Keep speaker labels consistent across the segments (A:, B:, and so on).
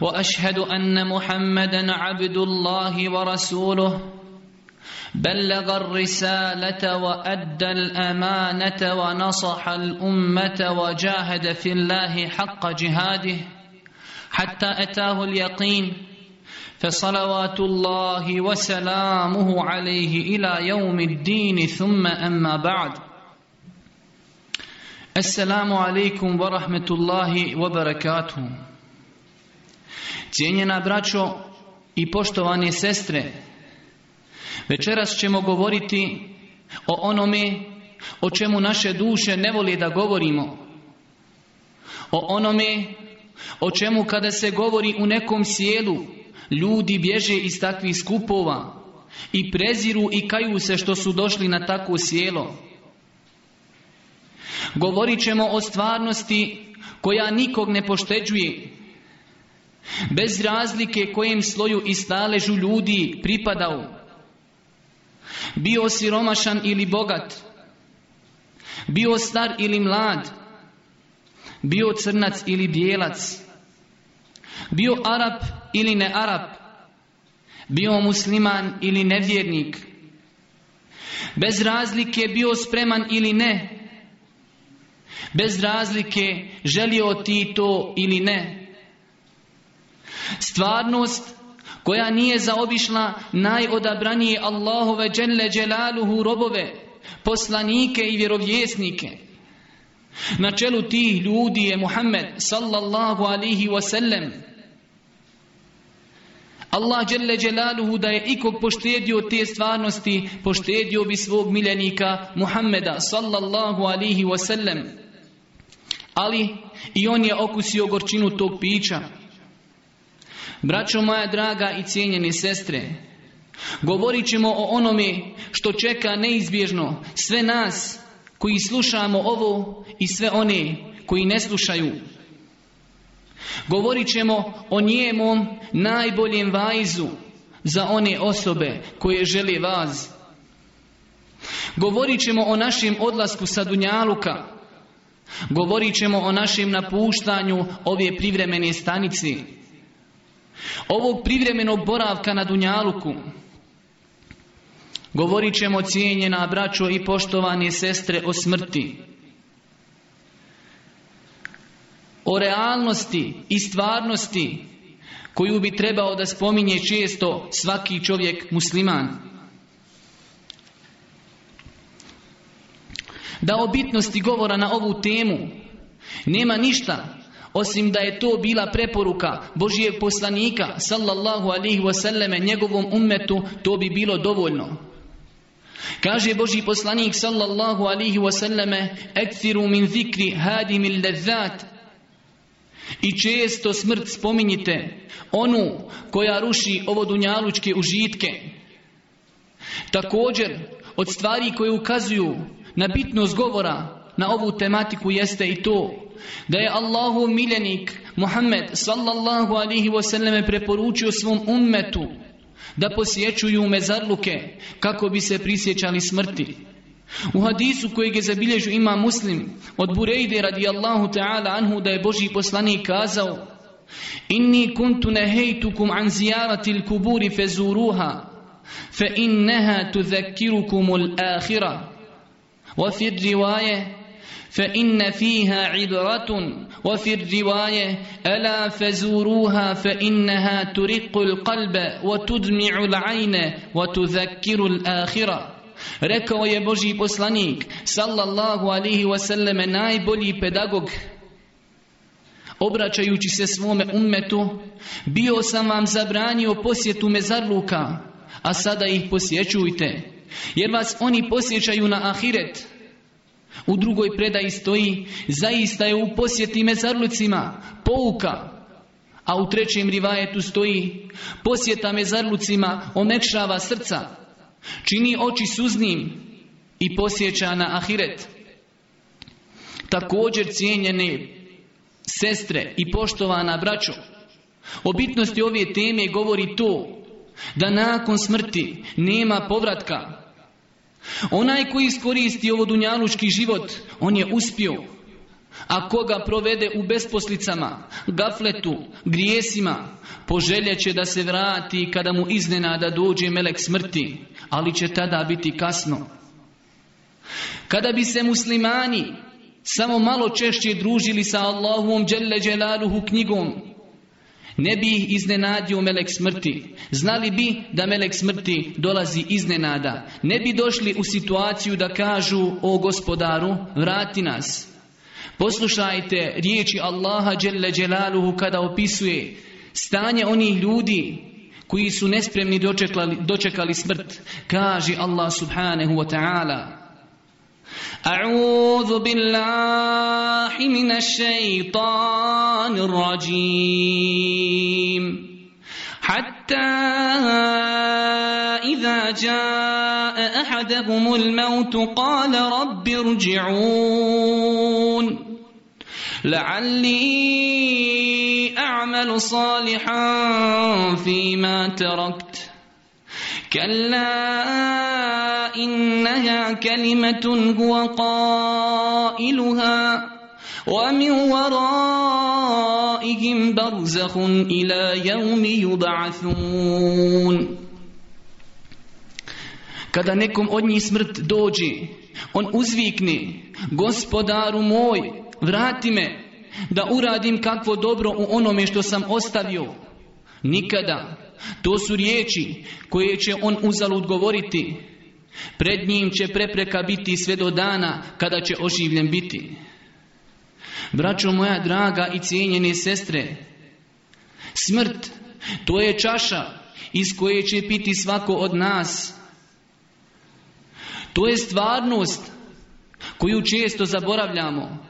A: وأشهد أن محمدا عبد الله ورسوله بلغ الرسالة وأدى الأمانة ونصح الأمة وجاهد في الله حق جهاده حتى أتاه اليقين فصلوات الله وسلامه عليه إلى يوم الدين ثم أما بعد السلام عليكم ورحمة الله وبركاته Cijenjena braćo i poštovane sestre, večeras ćemo govoriti o onome o čemu naše duše ne vole da govorimo. O onome o čemu kada se govori u nekom sjelu, ljudi bježe iz takvih skupova i preziru i kaju se što su došli na takvo sjelo. Govorit ćemo o stvarnosti koja nikog ne pošteđuje, Bez razlike kojem sloju i staležu ljudi pripadao. Bio siromašan ili bogat. Bio star ili mlad. Bio crnac ili bijelac. Bio Arab ili ne Arab. Bio musliman ili nevjernik. Bez razlike bio spreman ili ne. Bez razlike želio ti to ili ne. Stvarnost koja nije zaobišla najodabranije Allahove dželle dželaluhu robove, poslanike i vjerovjesnike. Na čelu tih ljudi je Muhammed sallallahu alihi wasallam. Allah dželle dželaluhu da je ikog poštedio te stvarnosti, poštedio bi svog miljenika Muhammeda sallallahu alihi wasallam. Ali i on je okusio gorčinu tog pića. Braćo moja draga i cijenjene sestre, govorit ćemo o onome što čeka neizbježno sve nas koji slušamo ovo i sve one koji ne slušaju. Govorit ćemo o njemom najboljem vajzu za one osobe koje žele vas. Govorit ćemo o našem odlasku sa Dunjaluka. Govorit ćemo o našem napuštanju ove privremene stanice ovog privremenog boravka na Dunjaluku govorit ćemo cijenjena braćo i poštovane sestre o smrti o realnosti i stvarnosti koju bi trebao da spominje često svaki čovjek musliman da o bitnosti govora na ovu temu nema ništa osim da je to bila preporuka Božijeg poslanika sallallahu alihi wasallam njegovom ummetu, to bi bilo dovoljno. Kaže Boži poslanik sallallahu alihi wasallam Ekfiru min zikri hadim il I često smrt spominjite Onu koja ruši ovo dunjalučke užitke Također od stvari koje ukazuju na bitnost govora na ovu tematiku jeste i to da je Allahu miljenik Muhammed sallallahu alihi wasallam preporučio svom ummetu da posjećuju mezarluke kako bi se prisjećali smrti. U hadisu kojeg je zabilježio ima muslim od Burejde radijallahu ta'ala anhu da je Boži poslanik kazao Inni kuntu nehejtukum an zijarati l-kuburi zuruha fe inneha tuzakirukum l-ahira. wa fir rivaje فإن فيها عبرة وفي الرواية ألا فزوروها فإنها ترق القلب وتدمع العين وتذكر الآخرة Rekao je Boži poslanik, sallallahu alihi wasallam, najbolji pedagog, obraćajući se svome ummetu, bio sam vam zabranio posjetu mezarluka, a sada ih posjećujte, jer vas oni posjećaju na ahiret, u drugoj predaji stoji, zaista je u posjeti mezarlucima pouka. A u trećem rivajetu stoji, posjeta mezarlucima omekšava srca, čini oči suznim i posjeća na ahiret. Također cijenjene sestre i poštovana braćo, o bitnosti ove teme govori to da nakon smrti nema povratka, Onaj koji iskoristi ovo dunjalučki život, on je uspio. A koga provede u besposlicama, gafletu, grijesima, poželje će da se vrati kada mu iznenada dođe melek smrti, ali će tada biti kasno. Kada bi se muslimani samo malo češće družili sa Allahovom dželle knjigom, ne bi ih iznenadio melek smrti. Znali bi da melek smrti dolazi iznenada. Ne bi došli u situaciju da kažu, o gospodaru, vrati nas. Poslušajte riječi Allaha Đelle Đelaluhu kada opisuje stanje onih ljudi koji su nespremni dočekali, dočekali smrt. Kaže Allah subhanahu wa ta'ala أعوذ بالله من الشيطان الرجيم حتى إذا جاء أحدهم الموت قال رب ارجعون لعلي أعمل صالحا فيما تركت كلا إنها كلمة هو قائلها ومن ورائهم برزخ إلى يوم يبعثون Kada nekom od njih smrt dođi, on uzvikni gospodaru moj, vrati me, da uradim kakvo dobro u onome što sam ostavio. Nikada. To su riječi koje će on uzalud govoriti. Pred njim će prepreka biti sve do dana kada će oživljen biti. Braćo moja draga i cijenjene sestre, smrt to je čaša iz koje će piti svako od nas. To je stvarnost koju često zaboravljamo,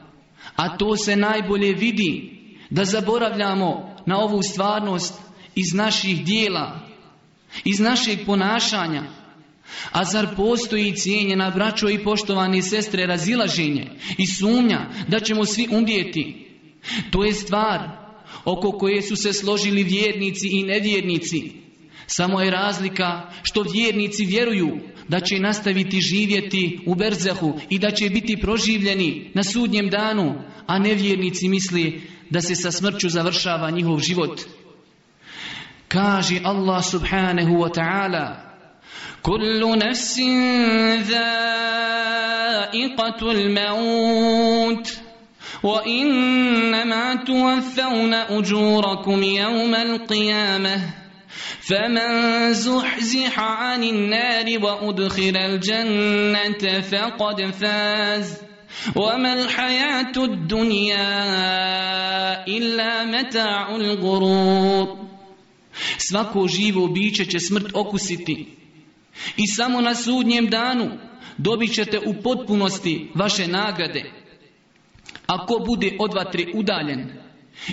A: a to se najbolje vidi da zaboravljamo na ovu stvarnost iz naših dijela, iz našeg ponašanja, a zar postoji cijenjena braćo i poštovani sestre razilaženje i sumnja da ćemo svi umrijeti? To je stvar oko koje su se složili vjernici i nevjernici. Samo je razlika što vjernici vjeruju da će nastaviti živjeti u Berzehu i da će biti proživljeni na sudnjem danu, a nevjernici misli da se sa smrću završava njihov život. Kaže Allah subhanahu wa ta'ala كل نفس ذائقة الموت وإنما توفون أجوركم يوم القيامة فمن زحزح عن النار وأدخل الجنة فقد فاز وما الحياة الدنيا إلا متاع الغرور Svako živo biće će smrt okusiti I samo na sudnjem danu dobit ćete u potpunosti vaše nagrade. Ako bude od udaljen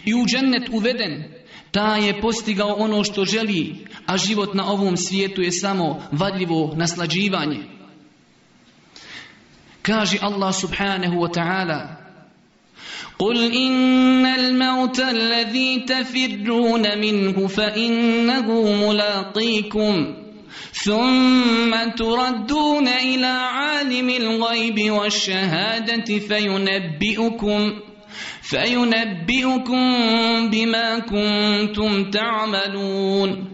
A: i u džennet uveden, ta je postigao ono što želi, a život na ovom svijetu je samo vadljivo naslađivanje. Kaže Allah subhanahu wa ta'ala قل إن الموت الذي تفرون منه فإنه ملاقيكم ثم تردون إلى عالم الغيب والشهادة فينبئكم فينبئكم بما كنتم تعملون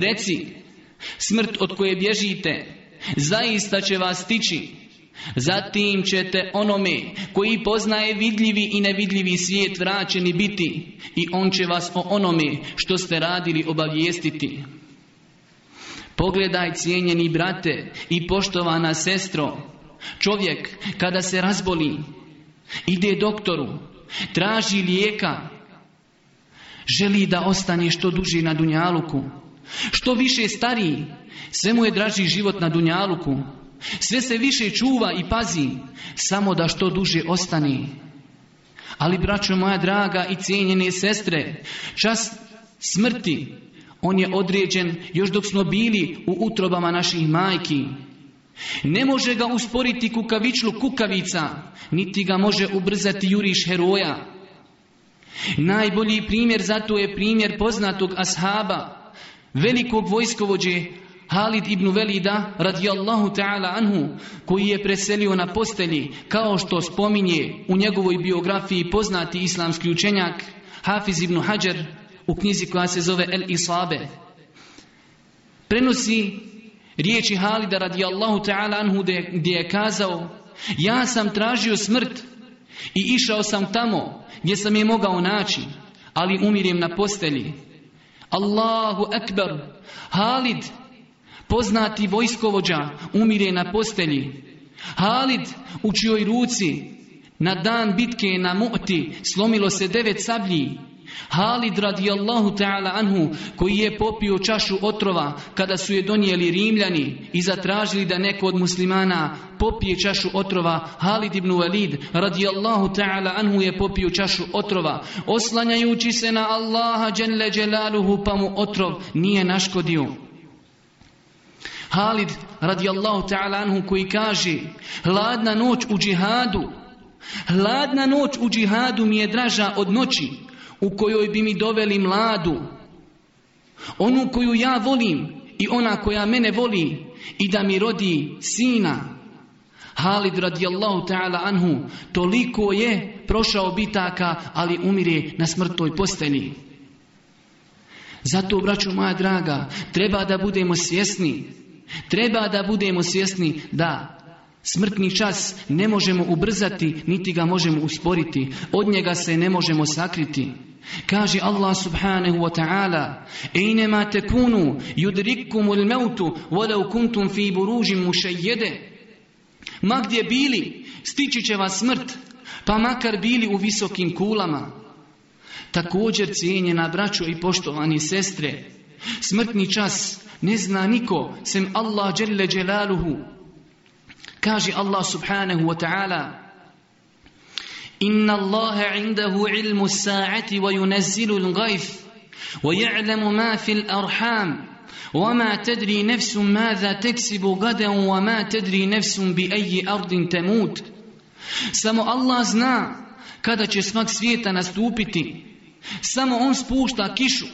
A: Reci, smrt od koje bježite, zaista će vas stići. Zatim ćete onome koji poznaje vidljivi i nevidljivi svijet vraćeni biti i on će vas o onome što ste radili obavijestiti. Pogledaj cijenjeni brate i poštovana sestro, čovjek kada se razboli, ide doktoru, traži lijeka, želi da ostane što duže na Dunjaluku, što više stariji, sve mu je draži život na Dunjaluku, sve se više čuva i pazi, samo da što duže ostane. Ali braćo moja draga i cijenjene sestre, čas smrti on je određen još dok smo bili u utrobama naših majki. Ne može ga usporiti kukavičlu kukavica, niti ga može ubrzati juriš heroja. Najbolji primjer za to je primjer poznatog ashaba, velikog vojskovođe Halid ibn Velida radijallahu ta'ala anhu koji je preselio na postelji kao što spominje u njegovoj biografiji poznati islamski učenjak Hafiz ibn Hajar u knjizi koja se zove El Isabe. Prenosi riječi Halida radijallahu ta'ala anhu gdje je kazao ja sam tražio smrt i išao sam tamo gdje sam je mogao naći, ali umirim na postelji. Allahu Akbar, Halid, poznati vojskovođa, umire na postelji. Halid, u čijoj ruci, na dan bitke na Mu'ti, slomilo se devet sablji, Halid radijallahu ta'ala anhu koji je popio čašu otrova kada su je donijeli Rimljani i zatražili da neko od muslimana popije čašu otrova Halid ibn Walid radijallahu ta'ala anhu je popio čašu otrova oslanjajući se na Allaha dželle dželaluhu pa mu otrov nije naškodio Halid radijallahu ta'ala anhu koji kaže hladna noć u džihadu hladna noć u džihadu mi je draža od noći u kojoj bi mi doveli mladu, onu koju ja volim i ona koja mene voli i da mi rodi sina. Halid radijallahu ta'ala anhu toliko je prošao bitaka, ali umire na smrtoj posteni. Zato, braću moja draga, treba da budemo svjesni, treba da budemo svjesni da Smrtni čas ne možemo ubrzati, niti ga možemo usporiti. Od njega se ne možemo sakriti. Kaže Allah subhanahu wa ta'ala kunu, tekunu voda walau kuntum fi buružim mušajjede Ma gdje bili, stići će vas smrt, pa makar bili u visokim kulama. Također cijenjena braćo i poštovani sestre, smrtni čas ne zna niko sem Allah dželle dželaluhu kaže Allah subhanahu wa ta'ala inna Allahe indahu ilmu sa'ati wa yunazzilu l'gajf wa ja'lamu ma fil arham wa ma tadri nefsum maza teksibu gadan wa ma tadri nefsum bi ayji ardin temut samo Allah zna kada će svak svijeta nastupiti samo on spušta kišu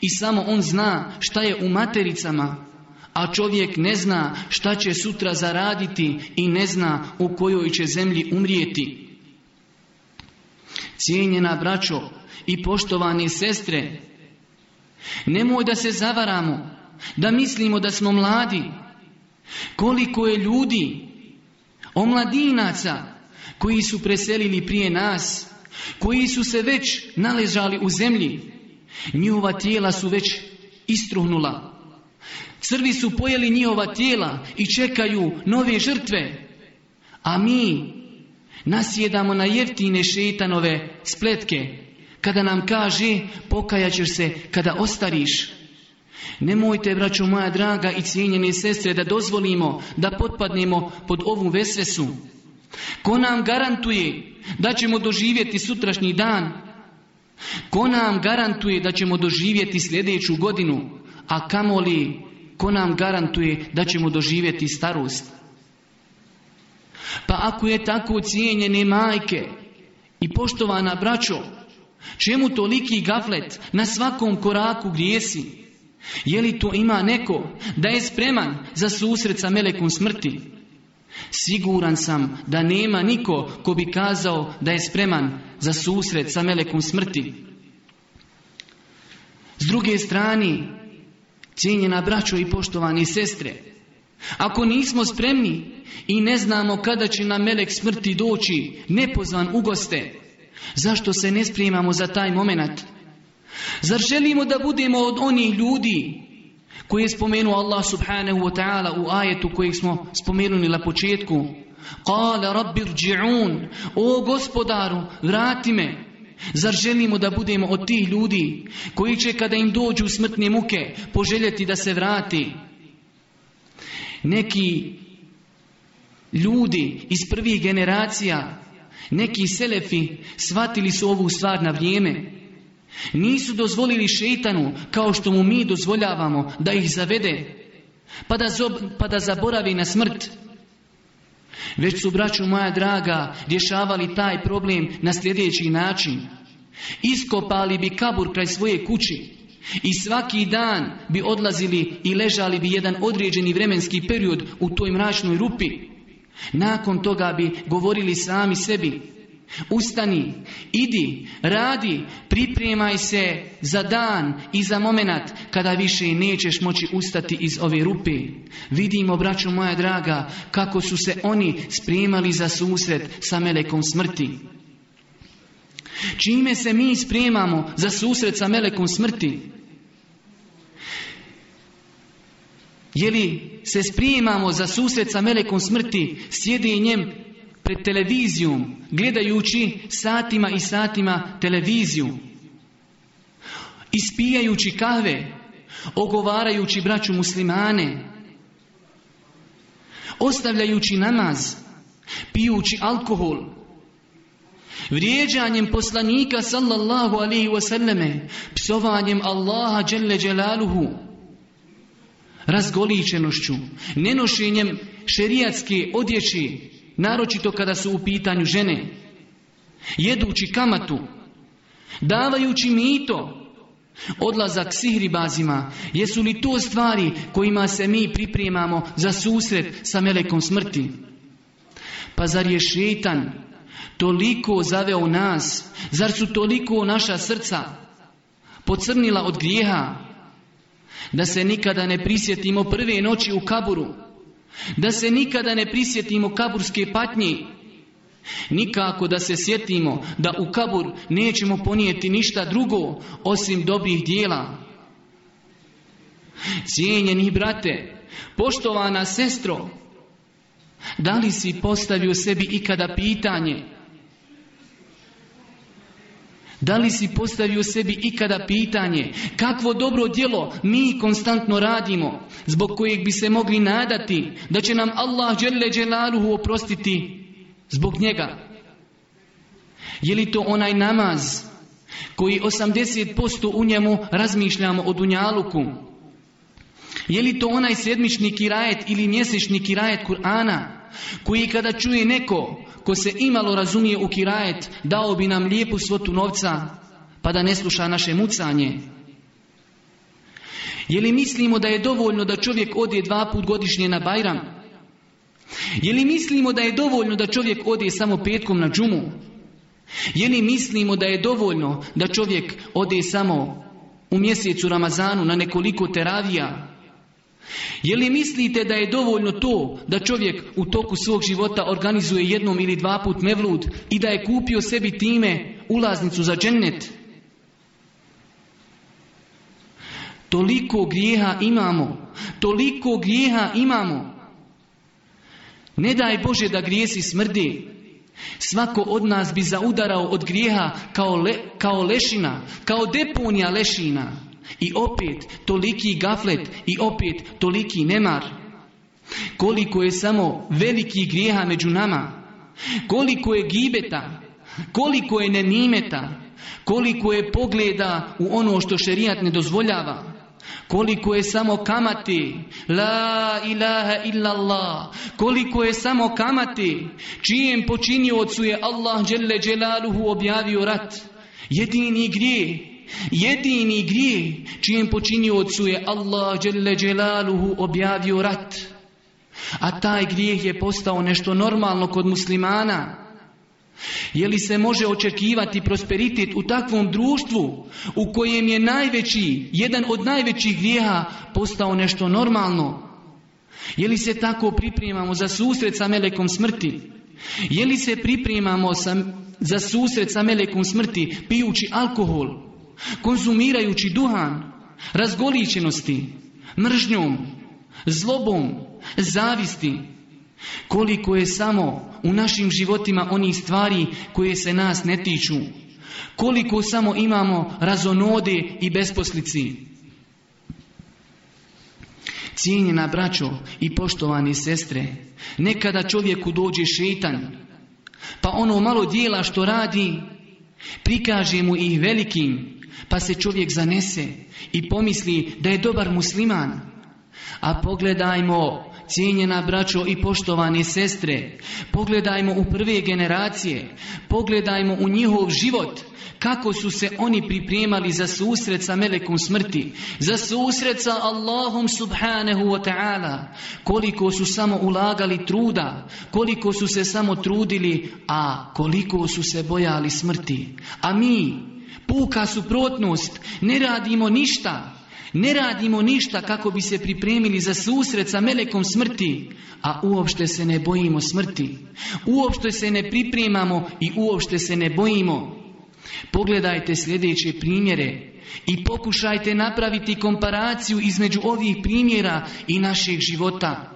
A: i samo on zna šta je u matericama a čovjek ne zna šta će sutra zaraditi i ne zna u kojoj će zemlji umrijeti. Cijenjena braćo i poštovane sestre, nemoj da se zavaramo, da mislimo da smo mladi. Koliko je ljudi, omladinaca, koji su preselili prije nas, koji su se već naležali u zemlji, njihova tijela su već istruhnula, Srbi su pojeli njihova tijela i čekaju nove žrtve. A mi nasjedamo na jeftine šetanove spletke. Kada nam kaže pokajaćeš se kada ostariš. Nemojte, braćo moja draga i cijenjene sestre, da dozvolimo da potpadnemo pod ovu vesvesu. Ko nam garantuje da ćemo doživjeti sutrašnji dan? Ko nam garantuje da ćemo doživjeti sljedeću godinu? A kamoli ko nam garantuje da ćemo doživjeti starost? Pa ako je tako cijenjene majke i poštovana braćo, čemu toliki gaflet na svakom koraku grijesi, Je li to ima neko da je spreman za susret sa melekom smrti? Siguran sam da nema niko ko bi kazao da je spreman za susret sa melekom smrti. S druge strane, Cijenjena braćo i poštovani sestre, ako nismo spremni i ne znamo kada će nam melek smrti doći nepozvan u goste, zašto se ne spremamo za taj moment? Zar želimo da budemo od onih ljudi koji je spomenuo Allah subhanahu wa ta'ala u ajetu kojeg smo spomenuli na početku? Kale rabbi rđi'un, o gospodaru, vrati me. Zar želimo da budemo od tih ljudi koji će kada im dođu smrtne muke poželjeti da se vrati? Neki ljudi iz prvih generacija, neki selefi, shvatili su ovu stvar na vrijeme. Nisu dozvolili šeitanu kao što mu mi dozvoljavamo da ih zavede, pa da, pa da zaboravi na smrt. Već su, braću moja draga, rješavali taj problem na sljedeći način. Iskopali bi kabur kraj svoje kući i svaki dan bi odlazili i ležali bi jedan određeni vremenski period u toj mračnoj rupi. Nakon toga bi govorili sami sebi, Ustani, idi, radi, pripremaj se za dan i za moment kada više nećeš moći ustati iz ove rupe. Vidimo, braću moja draga, kako su se oni spremali za susret sa melekom smrti. Čime se mi spremamo za susret sa melekom smrti? Je li se spremamo za susret sa melekom smrti sjedinjem pred televizijom, gledajući satima i satima televiziju, ispijajući kave, ogovarajući braću muslimane, ostavljajući namaz, pijući alkohol, vrijeđanjem poslanika sallallahu alihi wasallame, psovanjem Allaha dželle razgoličenošću, nenošenjem šerijatske odjeći, naročito kada su u pitanju žene, jedući kamatu, davajući mito, odlazak sihribazima, jesu li to stvari kojima se mi pripremamo za susret sa melekom smrti? Pa zar je šetan toliko zaveo nas, zar su toliko naša srca pocrnila od grijeha, da se nikada ne prisjetimo prve noći u kaburu, da se nikada ne prisjetimo kaburske patnje. Nikako da se sjetimo da u kabur nećemo ponijeti ništa drugo osim dobrih dijela. Cijenjeni brate, poštovana sestro, da li si postavio sebi ikada pitanje da li si postavio sebi ikada pitanje kakvo dobro djelo mi konstantno radimo zbog kojeg bi se mogli nadati da će nam Allah dželle dželaluhu oprostiti zbog njega? Je li to onaj namaz koji 80% u njemu razmišljamo o dunjaluku? Je li to onaj sedmični kirajet ili mjesečni kirajet Kur'ana koji kada čuje neko ko se imalo razumije u kirajet, dao bi nam lijepu svotu novca, pa da ne sluša naše mucanje. Je li mislimo da je dovoljno da čovjek ode dva put godišnje na Bajram? Je li mislimo da je dovoljno da čovjek ode samo petkom na džumu? Je li mislimo da je dovoljno da čovjek ode samo u mjesecu Ramazanu na nekoliko teravija? Je li mislite da je dovoljno to da čovjek u toku svog života organizuje jednom ili dva put mevlud i da je kupio sebi time ulaznicu za džennet? Toliko grijeha imamo, toliko grijeha imamo. Ne daj Bože da grijesi smrdi. Svako od nas bi zaudarao od grijeha kao, kao lešina, kao deponija lešina. I opet toliki gaflet i opet toliki nemar. Koliko je samo veliki grijeha među nama. Koliko je gibeta. Koliko je nenimeta. Koliko je pogleda u ono što šerijat ne dozvoljava. Koliko je samo kamati, la ilaha illallah, koliko je samo kamati, čijem počiniocu je Allah dželle objavio rat. Jedini grijeh jedini grijeh čijem počiniocu je Allah dželle objavio rat. A taj grijeh je postao nešto normalno kod muslimana. Je li se može očekivati prosperitet u takvom društvu u kojem je najveći, jedan od najvećih grijeha postao nešto normalno? Je li se tako pripremamo za susret sa melekom smrti? Je li se pripremamo za susret sa melekom smrti pijući alkohol? konzumirajući duhan, razgoličenosti, mržnjom, zlobom, zavisti, koliko je samo u našim životima onih stvari koje se nas ne tiču, koliko samo imamo razonode i besposlici. Cijenjena braćo i poštovane sestre, nekada čovjeku dođe šetan, pa ono malo dijela što radi, prikaže mu ih velikim, pa se čovjek zanese i pomisli da je dobar musliman. A pogledajmo, cijenjena braćo i poštovane sestre, pogledajmo u prve generacije, pogledajmo u njihov život, kako su se oni pripremali za susret sa melekom smrti, za susret sa Allahom subhanahu wa ta'ala, koliko su samo ulagali truda, koliko su se samo trudili, a koliko su se bojali smrti. A mi, puka suprotnost, ne radimo ništa. Ne radimo ništa kako bi se pripremili za susret sa melekom smrti, a uopšte se ne bojimo smrti. Uopšte se ne pripremamo i uopšte se ne bojimo. Pogledajte sljedeće primjere i pokušajte napraviti komparaciju između ovih primjera i našeg života.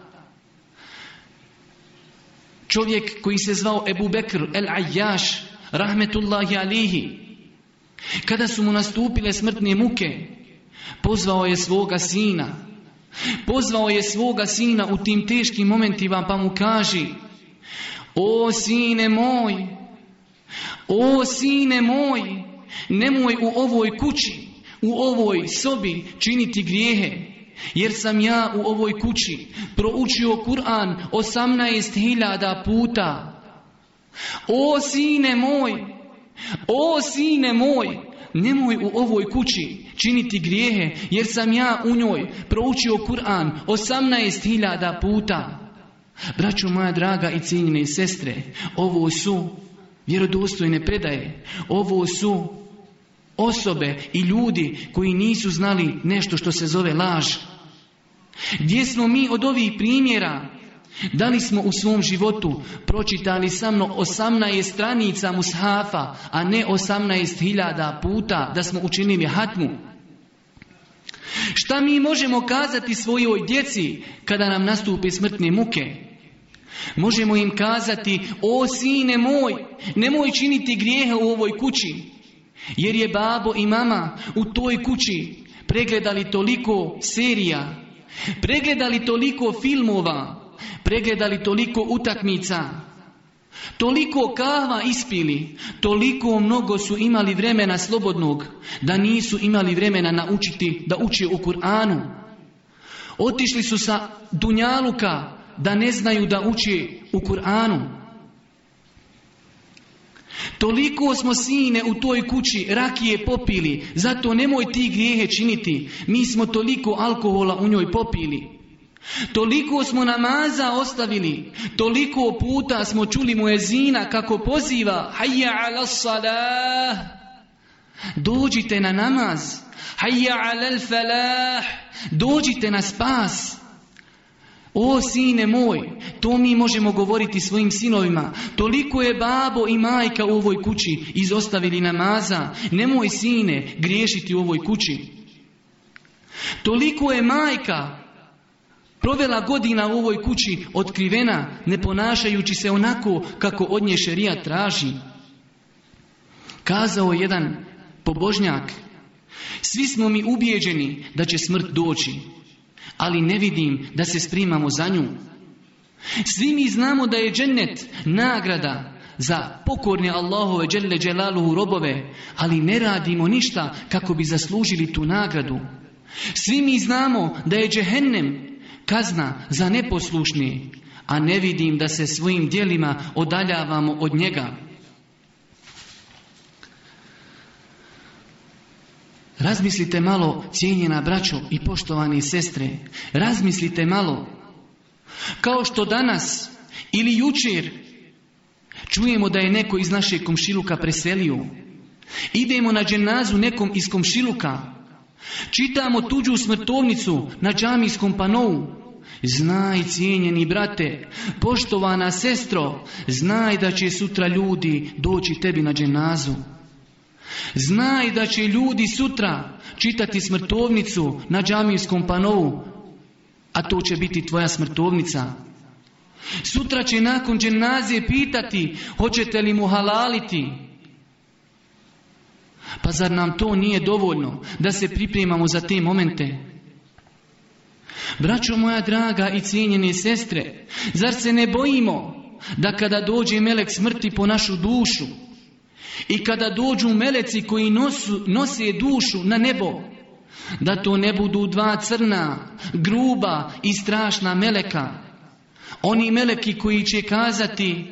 A: Čovjek koji se zvao Ebu Bekr el-Ajjaš, rahmetullahi alihi, kada su mu nastupile smrtne muke, pozvao je svoga sina. Pozvao je svoga sina u tim teškim momentima pa mu kaži O sine moj, o sine moj, nemoj u ovoj kući, u ovoj sobi činiti grijehe, jer sam ja u ovoj kući proučio Kur'an osamnaest hiljada puta. O sine moj, o sine moj, nemoj u ovoj kući činiti grijehe, jer sam ja u njoj proučio Kur'an hiljada puta. Braću moja draga i cijenjene sestre, ovo su vjerodostojne predaje, ovo su osobe i ljudi koji nisu znali nešto što se zove laž. Gdje smo mi od ovih primjera da li smo u svom životu pročitali sa mnom 18 stranica mushafa, a ne osamnaest hiljada puta da smo učinili hatmu? Šta mi možemo kazati svojoj djeci kada nam nastupe smrtne muke? Možemo im kazati, o sine moj, nemoj činiti grijehe u ovoj kući, jer je babo i mama u toj kući pregledali toliko serija, pregledali toliko filmova, pregledali toliko utakmica, toliko kava ispili, toliko mnogo su imali vremena slobodnog, da nisu imali vremena naučiti, da uče u Kur'anu. Otišli su sa Dunjaluka, da ne znaju da uče u Kur'anu. Toliko smo sine u toj kući rakije popili, zato nemoj ti grijehe činiti. Mi smo toliko alkohola u njoj popili. Toliko smo namaza ostavili, toliko puta smo čuli muezina kako poziva Hayya ala salah, dođite na namaz, Hayya ala falah, dođite na spas. O sine moj, to mi možemo govoriti svojim sinovima. Toliko je babo i majka u ovoj kući izostavili namaza. Nemoj sine griješiti u ovoj kući. Toliko je majka provela godina u ovoj kući otkrivena, ne ponašajući se onako kako od nje šerija traži. Kazao je jedan pobožnjak, svi smo mi ubijeđeni da će smrt doći, ali ne vidim da se sprimamo za nju. Svi mi znamo da je džennet nagrada za pokorne Allahove dželle u robove, ali ne radimo ništa kako bi zaslužili tu nagradu. Svi mi znamo da je džehennem kazna za neposlušni, a ne vidim da se svojim dijelima odaljavamo od njega. Razmislite malo, cijenjena braćo i poštovani sestre. Razmislite malo. Kao što danas ili jučer čujemo da je neko iz našeg komšiluka preselio. Idemo na dženazu nekom iz komšiluka. Čitamo tuđu smrtovnicu na džamijskom panovu. Znaj, cijenjeni brate, poštovana sestro, znaj da će sutra ljudi doći tebi na dženazu. Znaj da će ljudi sutra čitati smrtovnicu na džamijskom panovu, a to će biti tvoja smrtovnica. Sutra će nakon dženazije pitati hoćete li mu halaliti. Pa zar nam to nije dovoljno da se pripremamo za te momente? Braćo moja draga i cijenjene sestre, zar se ne bojimo da kada dođe melek smrti po našu dušu i kada dođu meleci koji nosu, nose dušu na nebo, da to ne budu dva crna, gruba i strašna meleka. Oni meleki koji će kazati,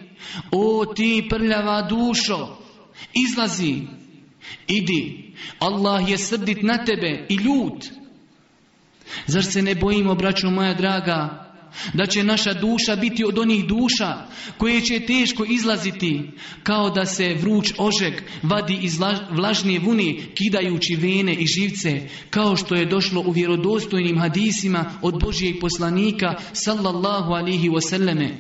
A: o ti prljava dušo, izlazi, idi, Allah je srdit na tebe i ljud, Zar se ne bojimo, braćo moja draga, da će naša duša biti od onih duša koje će teško izlaziti kao da se vruć ožeg vadi iz vlažnije vuni kidajući vene i živce kao što je došlo u vjerodostojnim hadisima od Božijeg poslanika sallallahu alihi wasallame.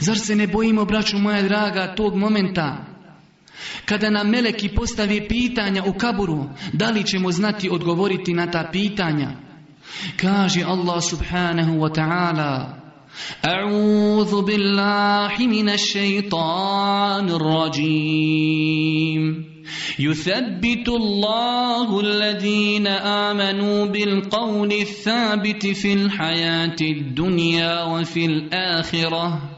A: Zar se ne bojimo, braću moja draga, tog momenta Kada nam meleki postavi pitanja u kaburu, da li ćemo znati odgovoriti na ta pitanja? Kaže Allah subhanahu wa ta'ala أعوذ بالله من الشيطان الرجيم يثبت الله الذين آمنوا بالقول الثابت في الحياة الدنيا وفي الآخرة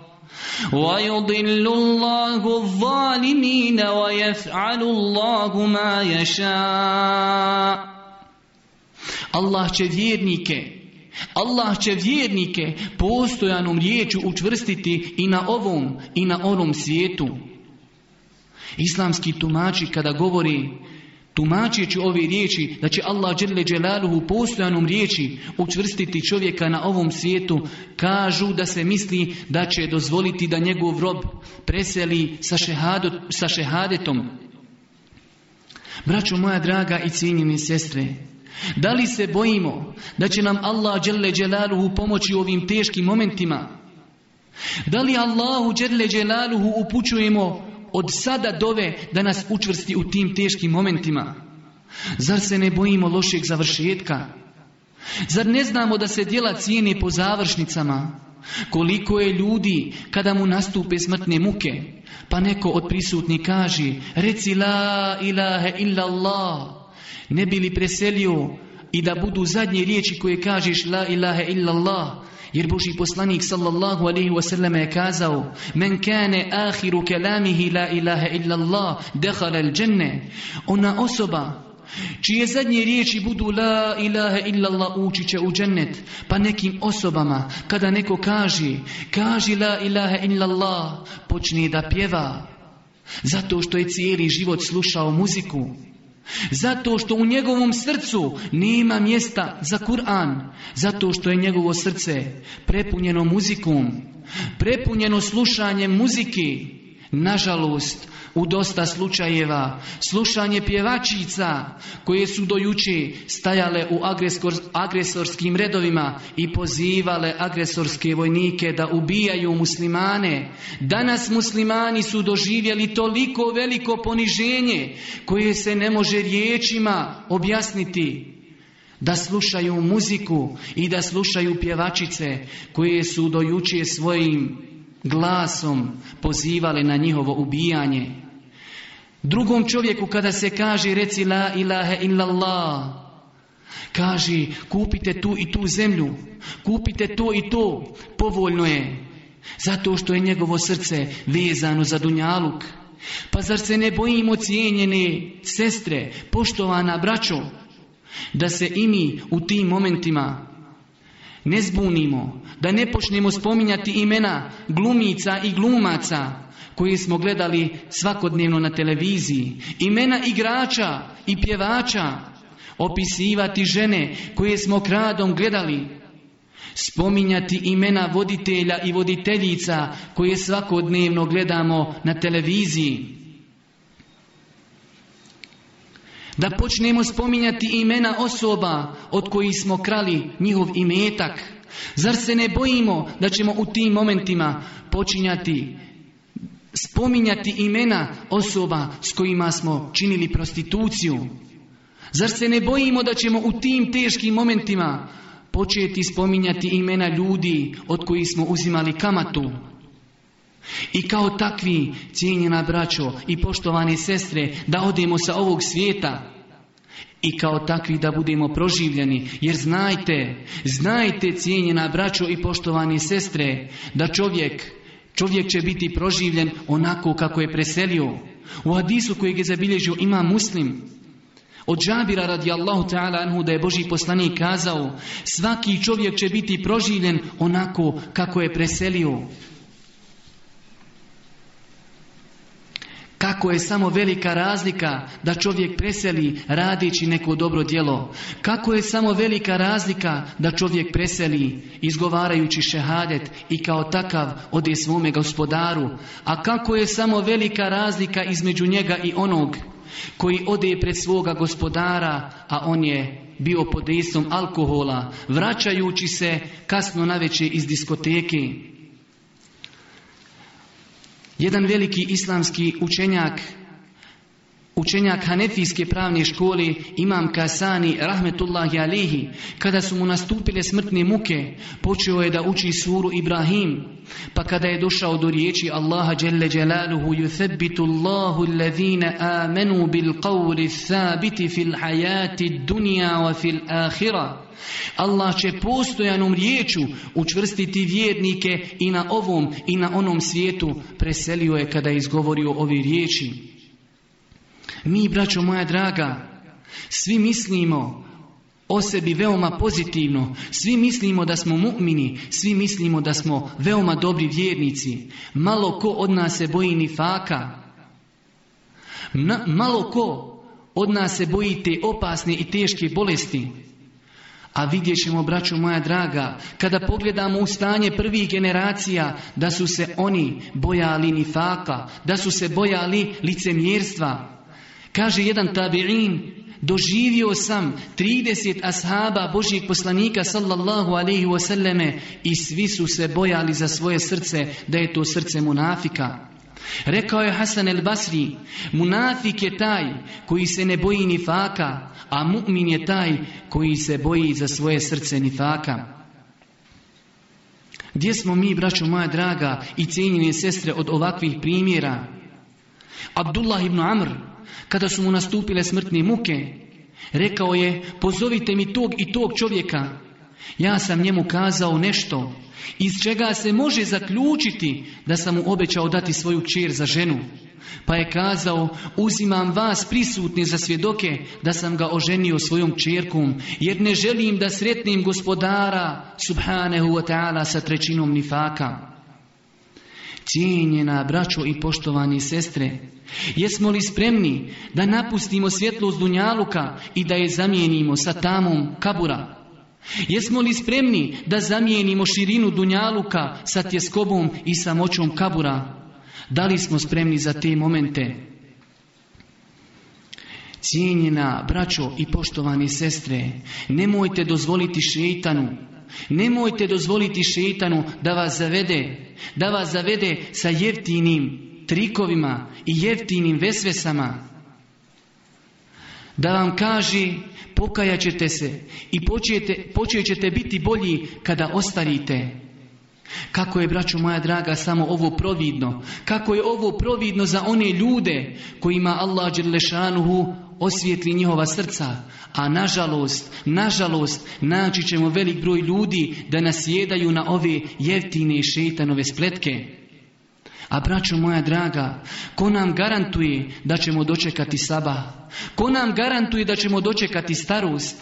A: ويضل الله الظالمين ويفعل الله ما يشاء Allah će vjernike Allah će vjernike postojanom riječu učvrstiti i na ovom i na onom svijetu. Islamski tumači kada govori tumačeći ove riječi da će Allah Đerle Đelaluhu postojanom riječi učvrstiti čovjeka na ovom svijetu, kažu da se misli da će dozvoliti da njegov rob preseli sa, sa šehadetom. Braćo moja draga i cijenjene sestre, da li se bojimo da će nam Allah Đerle Đelaluhu pomoći u ovim teškim momentima? Da li Allahu Đerle upućujemo od sada dove da nas učvrsti u tim teškim momentima? Zar se ne bojimo lošeg završetka? Zar ne znamo da se djela cijeni po završnicama? Koliko je ljudi kada mu nastupe smrtne muke? Pa neko od prisutni kaže, reci la ilaha illa Allah. Ne bi li preselio i da budu zadnje riječi koje kažeš la ilaha illa Allah, jer Boži poslanik sallallahu alaihi wasallam je kazao Men kane ahiru kelamihi la ilaha illa Allah dehala al dženne Ona osoba čije zadnje riječi budu la ilaha Allah ući će u džennet pa nekim osobama kada neko kaže kaži la ilaha Allah počne da pjeva zato što je cijeli život slušao muziku zato što u njegovom srcu nema mjesta za Kur'an. Zato što je njegovo srce prepunjeno muzikom, prepunjeno slušanjem muziki. Nažalost, u dosta slučajeva, slušanje pjevačica koje su dojuče stajale u agresorskim redovima i pozivale agresorske vojnike da ubijaju muslimane. Danas muslimani su doživjeli toliko veliko poniženje koje se ne može riječima objasniti da slušaju muziku i da slušaju pjevačice koje su dojuče svojim glasom pozivale na njihovo ubijanje. Drugom čovjeku kada se kaže reci la ilaha illallah, kaže kupite tu i tu zemlju, kupite to i to, povoljno je, zato što je njegovo srce vezano za dunjaluk. Pa zar se ne bojimo cijenjene sestre, poštovana braćo, da se i mi u tim momentima ne zbunimo, da ne počnemo spominjati imena glumica i glumaca koje smo gledali svakodnevno na televiziji, imena igrača i pjevača, opisivati žene koje smo kradom gledali, spominjati imena voditelja i voditeljica koje svakodnevno gledamo na televiziji, Da počnemo spominjati imena osoba od kojih smo krali njihov imetak. Zar se ne bojimo da ćemo u tim momentima počinjati spominjati imena osoba s kojima smo činili prostituciju? Zar se ne bojimo da ćemo u tim teškim momentima početi spominjati imena ljudi od kojih smo uzimali kamatu? I kao takvi, cijenjena braćo i poštovane sestre, da odemo sa ovog svijeta i kao takvi da budemo proživljeni. Jer znajte, znajte cijenjena braćo i poštovane sestre, da čovjek, čovjek će biti proživljen onako kako je preselio. U hadisu kojeg je zabilježio ima muslim, od Džabira Allahu ta'ala anhu da je Boži poslanik kazao svaki čovjek će biti proživljen onako kako je preselio. Kako je samo velika razlika da čovjek preseli radići neko dobro djelo. Kako je samo velika razlika da čovjek preseli izgovarajući šehadet i kao takav ode svome gospodaru. A kako je samo velika razlika između njega i onog koji ode pred svoga gospodara, a on je bio pod dejstvom alkohola, vraćajući se kasno naveče iz diskoteke jedan veliki islamski učenjak Učenjak Hanefijske pravne škole Imam Kasani Rahmetullahi Alihi, kada su mu nastupile smrtne muke počeo je da uči suru Ibrahim pa kada je došao do riječi Allaha Jelle Jelaluhu, yuthabbitu Allahu amenu bil thabiti fil hayati dunja wa fil ahira Allah će postojanom riječu učvrstiti vjernike i na ovom i na onom svijetu preselio je kada je izgovorio ove riječi mi, braćo moja draga, svi mislimo o sebi veoma pozitivno, svi mislimo da smo mukmini, svi mislimo da smo veoma dobri vjernici. Malo ko od nas se boji nifaka, Na, malo ko od nas se boji te opasne i teške bolesti. A vidjet ćemo, braćo moja draga, kada pogledamo u stanje prvih generacija, da su se oni bojali nifaka, da su se bojali licemjerstva, Kaže jedan tabi'in, doživio sam 30 ashaba Božijeg poslanika sallallahu alaihi wasallame i svi su se bojali za svoje srce da je to srce munafika. Rekao je Hasan el Basri, munafik je taj koji se ne boji ni faka, a mu'min je taj koji se boji za svoje srce ni faka. Gdje smo mi, braćo moja draga i cijenjene sestre, od ovakvih primjera? Abdullah ibn Amr, kada su mu nastupile smrtne muke, rekao je, pozovite mi tog i tog čovjeka. Ja sam njemu kazao nešto, iz čega se može zaključiti da sam mu obećao dati svoju čer za ženu. Pa je kazao, uzimam vas prisutni za svjedoke da sam ga oženio svojom čerkom, jer ne želim da sretnim gospodara, subhanehu wa ta'ala, sa trećinom nifaka. Cijenjena braćo i poštovani sestre, jesmo li spremni da napustimo svjetlost dunjaluka i da je zamijenimo sa tamom kabura? Jesmo li spremni da zamijenimo širinu dunjaluka sa tjeskobom i samoćom kabura? Da li smo spremni za te momente? Cijenjena braćo i poštovani sestre, nemojte dozvoliti šeitanu Nemojte dozvoliti šetanu da vas zavede, da vas zavede sa jeftinim trikovima i jeftinim vesvesama. Da vam kaže pokajaćete se i počet ćete biti bolji kada ostarite. Kako je, braćo moja draga, samo ovo providno? Kako je ovo providno za one ljude kojima Allah Đerlešanuhu osvijetli njihova srca. A nažalost, nažalost, naći ćemo velik broj ljudi da nasjedaju na ove jeftine šetanove spletke. A braćo moja draga, ko nam garantuje da ćemo dočekati saba? Ko nam garantuje da ćemo dočekati starost?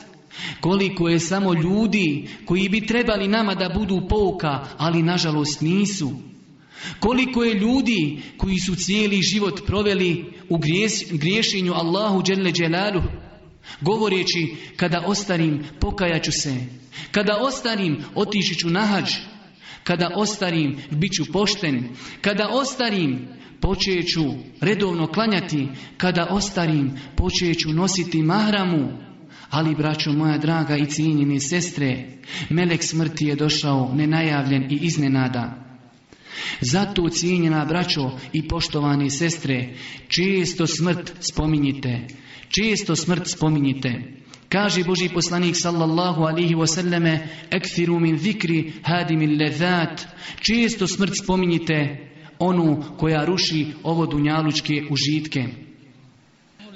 A: Koliko je samo ljudi koji bi trebali nama da budu pouka, ali nažalost nisu. Koliko je ljudi koji su cijeli život proveli u griješenju Allahu dželle Đelalu, govoreći kada ostarim pokajaću se, kada ostarim otići ću na hađ, kada ostarim bit ću pošten, kada ostarim počeću redovno klanjati, kada ostarim počeću nositi mahramu, ali braćo moja draga i cijenjene sestre, melek smrti je došao nenajavljen i iznenada. Zato, cijenjena braćo i poštovane sestre, često smrt spominjite. Često smrt spominjite. Kaže Boži poslanik sallallahu alihi wasallame, ekfiru min zikri lezat. Često smrt spominjite onu koja ruši ovo dunjalučke užitke.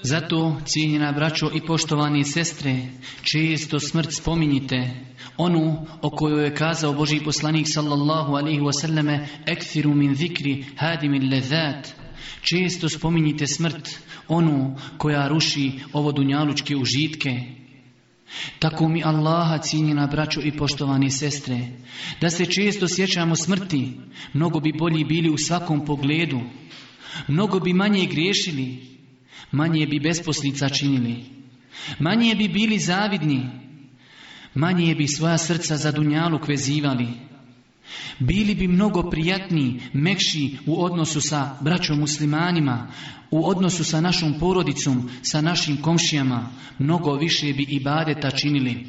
A: Zato, cijenjena braćo i poštovani sestre, često smrt spominjite, onu o kojoj je kazao Boži poslanik sallallahu alaihi wasallame, ekfiru min zikri hadim lezat. Često spominjite smrt, onu koja ruši ovo dunjalučke užitke. Tako mi Allaha, cijenjena braćo i poštovani sestre, da se često sjećamo smrti, mnogo bi bolji bili u svakom pogledu, mnogo bi manje griješili, Manje bi besposlica činili. Manje bi bili zavidni. Manje bi svoja srca za dunjalu kvezivali, Bili bi mnogo prijatniji, mekši u odnosu sa braćom muslimanima, u odnosu sa našom porodicom, sa našim komšijama. Mnogo više bi i badeta činili.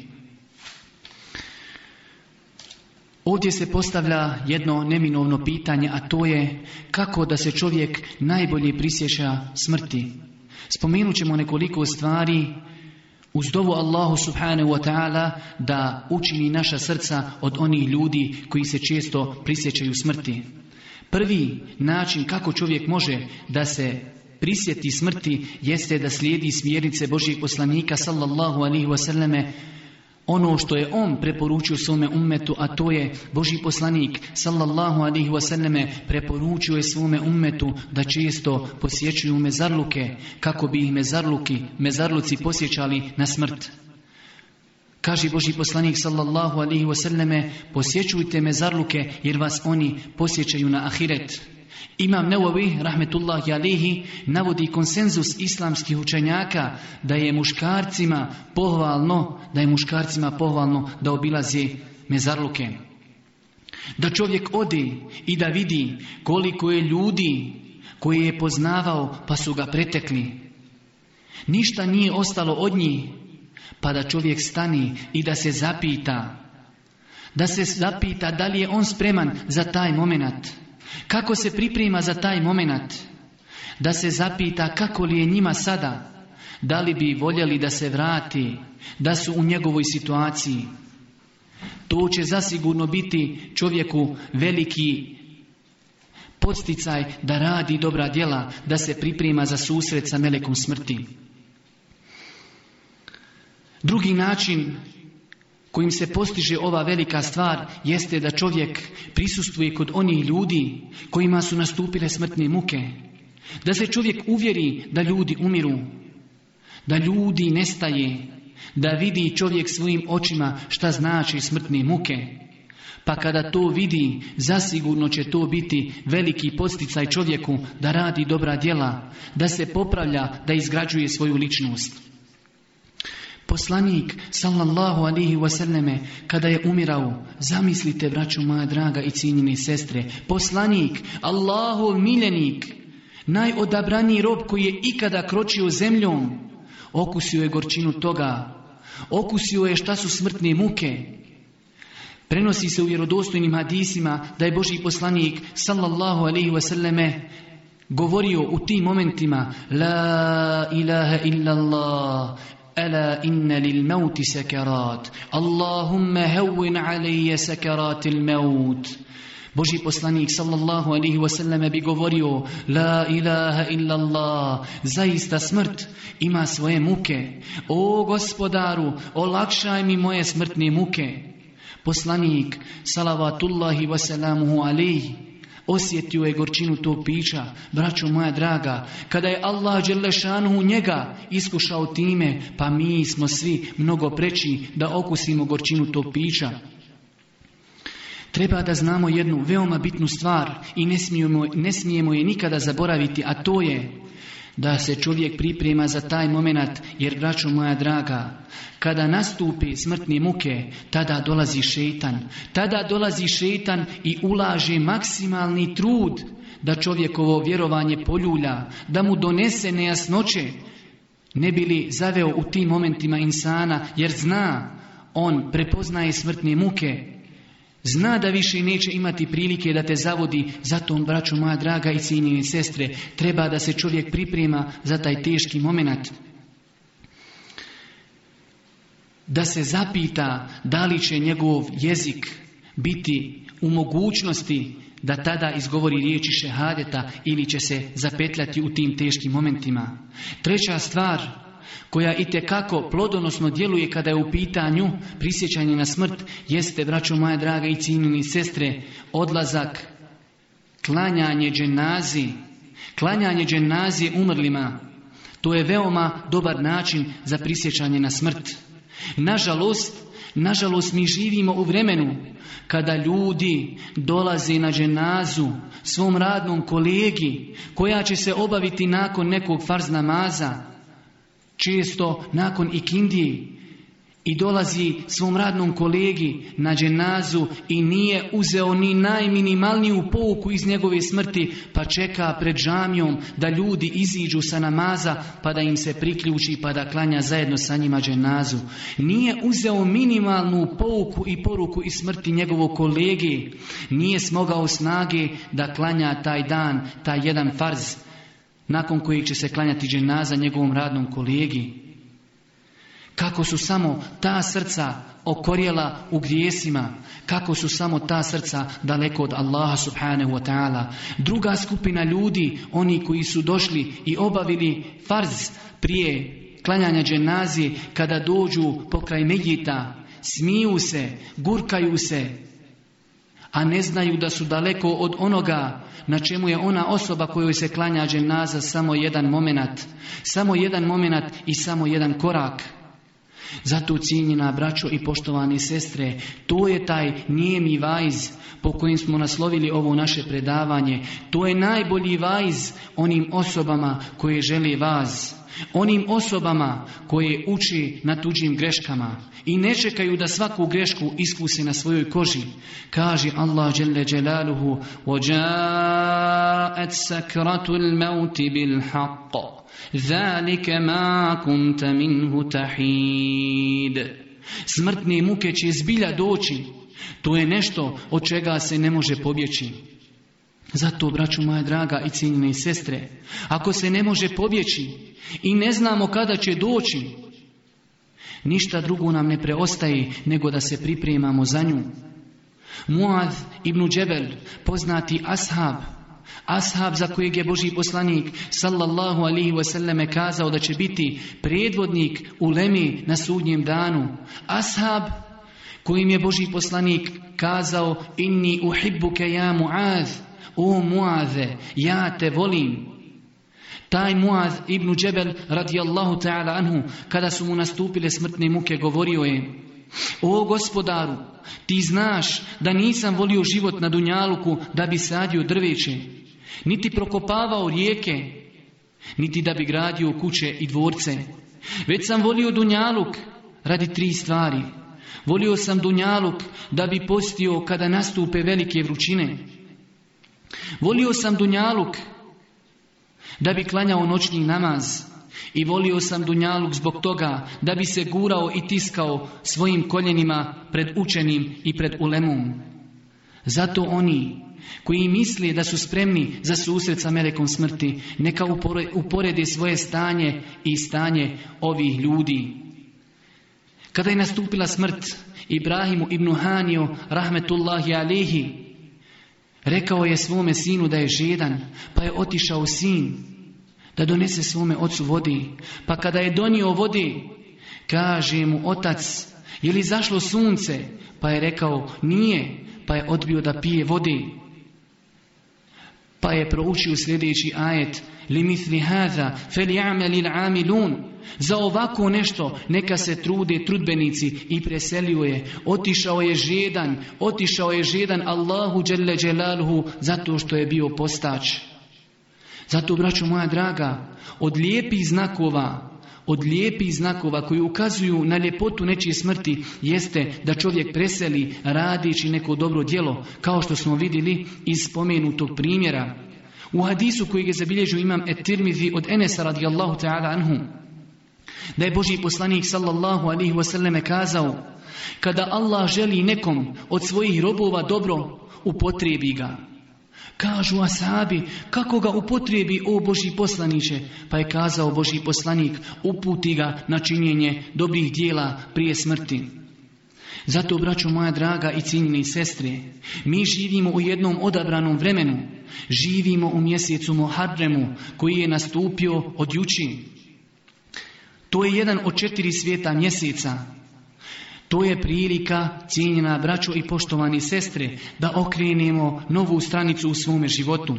A: Ovdje se postavlja jedno neminovno pitanje, a to je kako da se čovjek najbolje prisješa smrti. Spomenut ćemo nekoliko stvari uz dovu Allahu subhanahu wa ta'ala da učini naša srca od onih ljudi koji se često prisjećaju smrti. Prvi način kako čovjek može da se prisjeti smrti jeste da slijedi smjernice Božijeg poslanika sallallahu alihi wasallame ono što je on preporučio svome ummetu, a to je Boži poslanik sallallahu alihi wasallame preporučio je svome ummetu da često posjećuju mezarluke kako bi ih mezarluki, mezarluci posjećali na smrt. Kaže Boži poslanik sallallahu alihi wasallame posjećujte mezarluke jer vas oni posjećaju na ahiret. Imam Neovi, rahmetullahi alihi, navodi konsenzus islamskih učenjaka da je muškarcima pohvalno, da je muškarcima pohvalno da obilazi mezarluke. Da čovjek odi i da vidi koliko je ljudi koji je poznavao pa su ga pretekli. Ništa nije ostalo od njih, pa da čovjek stani i da se zapita, da se zapita da li je on spreman za taj momenat kako se priprema za taj moment? Da se zapita kako li je njima sada? Da li bi voljeli da se vrati? Da su u njegovoj situaciji? To će zasigurno biti čovjeku veliki podsticaj da radi dobra djela, da se priprema za susret sa melekom smrti. Drugi način kojim se postiže ova velika stvar jeste da čovjek prisustvuje kod onih ljudi kojima su nastupile smrtne muke. Da se čovjek uvjeri da ljudi umiru, da ljudi nestaje, da vidi čovjek svojim očima šta znači smrtne muke. Pa kada to vidi, zasigurno će to biti veliki posticaj čovjeku da radi dobra djela, da se popravlja, da izgrađuje svoju ličnost. Poslanik, sallallahu alihi wasallame, kada je umirao, zamislite, braću moja draga i cijenjene sestre, poslanik, Allahu miljenik, najodabraniji rob koji je ikada kročio zemljom, okusio je gorčinu toga, okusio je šta su smrtne muke. Prenosi se u vjerodostojnim hadisima da je Boži poslanik, sallallahu alihi wasallame, govorio u tim momentima La ilaha illallah ألا إن للموت سكرات اللهم هون علي سكرات الموت Boži poslanik sallallahu alihi wasallam bi govorio La ilaha illallah Zaista smrt ima svoje muke O gospodaru olakšaj mi moje smrtne muke Poslanik salavatullahi wasallamu alihi Osjetio je gorčinu tog pića, braćo moja draga, kada je Allah Đelešanu njega iskušao time, pa mi smo svi mnogo preći da okusimo gorčinu tog pića. Treba da znamo jednu veoma bitnu stvar i ne smijemo, ne smijemo je nikada zaboraviti, a to je da se čovjek priprema za taj moment, jer braću moja draga, kada nastupi smrtne muke, tada dolazi šetan. Tada dolazi šetan i ulaže maksimalni trud da čovjekovo vjerovanje poljulja, da mu donese nejasnoće, ne bi li zaveo u tim momentima insana, jer zna, on prepoznaje smrtne muke, Zna da više neće imati prilike da te zavodi, zato on, braću moja draga i cijenjeni sestre, treba da se čovjek priprema za taj teški moment. Da se zapita da li će njegov jezik biti u mogućnosti da tada izgovori riječi šehadeta ili će se zapetljati u tim teškim momentima. Treća stvar, koja i kako plodonosno djeluje kada je u pitanju prisjećanje na smrt, jeste, braćo moje draga i i sestre, odlazak, klanjanje dženazi, klanjanje dženazi umrlima. To je veoma dobar način za prisjećanje na smrt. Nažalost, Nažalost, mi živimo u vremenu kada ljudi dolaze na dženazu svom radnom kolegi koja će se obaviti nakon nekog farzna maza često nakon ikindije i dolazi svom radnom kolegi na dženazu i nije uzeo ni najminimalniju pouku iz njegove smrti pa čeka pred džamijom da ljudi iziđu sa namaza pa da im se priključi pa da klanja zajedno sa njima dženazu. Nije uzeo minimalnu pouku i poruku iz smrti njegovog kolegi. Nije smogao snage da klanja taj dan, taj jedan farz nakon kojeg će se klanjati dženaza njegovom radnom kolegi. Kako su samo ta srca okorjela u grijesima, kako su samo ta srca daleko od Allaha subhanahu wa ta'ala. Druga skupina ljudi, oni koji su došli i obavili farz prije klanjanja dženazi, kada dođu pokraj medjita, smiju se, gurkaju se, a ne znaju da su daleko od onoga na čemu je ona osoba kojoj se klanja dženaza samo jedan momenat, samo jedan momenat i samo jedan korak. Zato cijenjena braćo i poštovane sestre, to je taj nijemi vajz po kojim smo naslovili ovo naše predavanje. To je najbolji vajz onim osobama koje žele vas. Onim osobama koje uči na tuđim greškama i ne čekaju da svaku grešku iskuse na svojoj koži. Kaže Allah dželle dželaluhu: وَجَاءَتْ سَكْرَةُ sakratul mauti Zalike ma kunta minhu tahid. Smrtne muke će zbilja doći. To je nešto od čega se ne može pobjeći. Zato, braću moja draga i cijenjene sestre, ako se ne može pobjeći i ne znamo kada će doći, ništa drugo nam ne preostaje nego da se pripremamo za nju. Muad ibn Džebel, poznati ashab, ashab za kojeg je Boži poslanik sallallahu alihi wasallame kazao da će biti predvodnik u Lemi na sudnjem danu. Ashab kojim je Boži poslanik kazao inni uhibbuke ja muaz, o muaze, ja te volim. Taj Muaz ibn Džebel radijallahu ta'ala anhu, kada su mu nastupile smrtne muke, govorio je o gospodaru, ti znaš da nisam volio život na Dunjaluku da bi sadio drveće, niti prokopavao rijeke, niti da bi gradio kuće i dvorce. Već sam volio Dunjaluk radi tri stvari. Volio sam Dunjaluk da bi postio kada nastupe velike vrućine. Volio sam Dunjaluk da bi klanjao noćni namaz. I volio sam Dunjaluk zbog toga da bi se gurao i tiskao svojim koljenima pred učenim i pred ulemom. Zato oni koji misle da su spremni za susret sa Melekom smrti, neka uporede svoje stanje i stanje ovih ljudi. Kada je nastupila smrt Ibrahimu ibn Hanio, rahmetullahi alihi, rekao je svome sinu da je žedan, pa je otišao sin da donese svome ocu vodi. Pa kada je donio vodi, kaže mu otac, je li zašlo sunce? Pa je rekao, nije, pa je odbio da pije vodi. Pa je proučio sljedeći ajet, li misli haza, fel amilun. Za ovako nešto neka se trude trudbenici i preselio je. Otišao je žedan, otišao je žedan Allahu dželle zato što je bio postač. Zato, braćo moja draga, od lijepih znakova, od lijepih znakova koji ukazuju na ljepotu nečije smrti jeste da čovjek preseli radići neko dobro djelo, kao što smo vidjeli iz spomenutog primjera. U hadisu koji je zabilježio imam Etirmidhi od Enesa radijallahu ta'ala anhu, da je Boži poslanik sallallahu alihi wasallam kazao, kada Allah želi nekom od svojih robova dobro, upotrebi ga. Kažu Asabi kako ga upotrijebi o Boži poslaniče. Pa je kazao Boži poslanik, uputi ga na činjenje dobrih dijela prije smrti. Zato, braću moja draga i cijenjene sestre, mi živimo u jednom odabranom vremenu. Živimo u mjesecu Moharremu koji je nastupio od juči. To je jedan od četiri svijeta mjeseca. To je prilika, cijenjena braćo i poštovani sestre, da okrenemo novu stranicu u svome životu.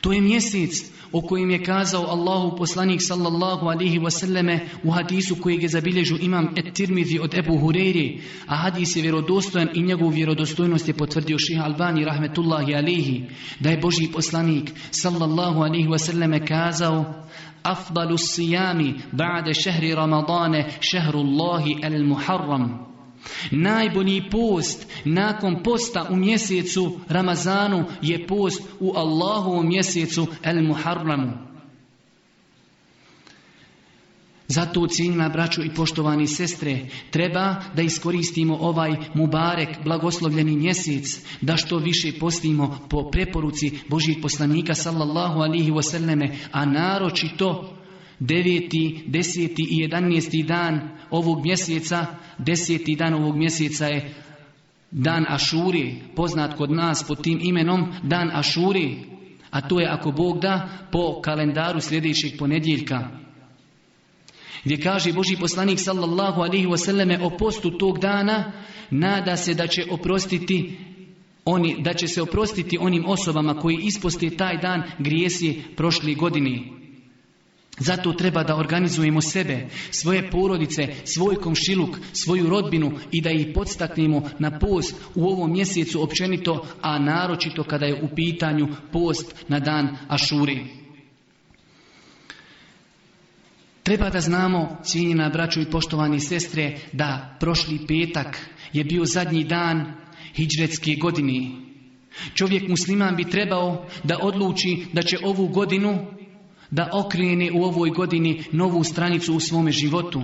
A: To je mjesec o kojem je kazao Allahu poslanik sallallahu alihi wasallame u hadisu kojeg je zabilježio imam et-Tirmidhi od Ebu Hureyri, a hadis je vjerodostojan i njegovu vjerodostojnost je potvrdio šiha Albani rahmetullahi alihi, da je Boži poslanik sallallahu alihi wasallame kazao afdalu sijami bade šehri Ramadane šehrullahi el muharram najbolji post nakon posta u mjesecu Ramazanu je post u Allahom mjesecu al muharramu zato, ciljna braću i poštovani sestre, treba da iskoristimo ovaj Mubarek, blagoslovljeni mjesec, da što više postimo po preporuci Božih poslanika sallallahu alihi wasallame, a naročito 9., deseti i 11. dan ovog mjeseca, deseti dan ovog mjeseca je dan Ašuri, poznat kod nas pod tim imenom, dan Ašuri, a to je ako Bog da po kalendaru sljedećeg ponedjeljka. Gdje kaže Boži poslanik sallallahu alaihi wasallame o postu tog dana nada se da će oprostiti oni, da će se oprostiti onim osobama koji isposte taj dan grijesi prošli godini. Zato treba da organizujemo sebe, svoje porodice, svoj komšiluk, svoju rodbinu i da ih podstaknemo na post u ovom mjesecu općenito, a naročito kada je u pitanju post na dan Ašuri. Treba da znamo, cijenjena braću i poštovani sestre, da prošli petak je bio zadnji dan hijđretske godine. Čovjek musliman bi trebao da odluči da će ovu godinu, da okrene u ovoj godini novu stranicu u svome životu.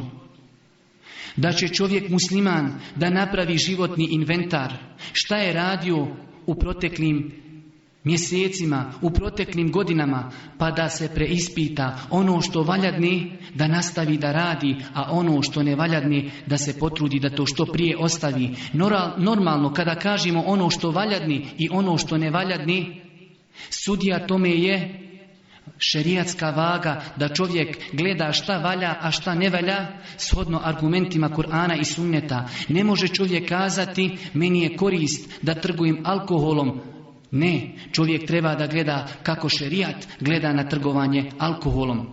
A: Da će čovjek musliman da napravi životni inventar. Šta je radio u proteklim mjesecima, u proteklim godinama, pa da se preispita ono što valjadni da nastavi da radi, a ono što ne valjadne, da se potrudi da to što prije ostavi. Normalno kada kažemo ono što valjadni i ono što ne valjadne, sudija tome je šerijatska vaga da čovjek gleda šta valja, a šta ne valja, shodno argumentima Kur'ana i sunneta. Ne može čovjek kazati, meni je korist da trgujem alkoholom, ne, čovjek treba da gleda kako šerijat gleda na trgovanje alkoholom.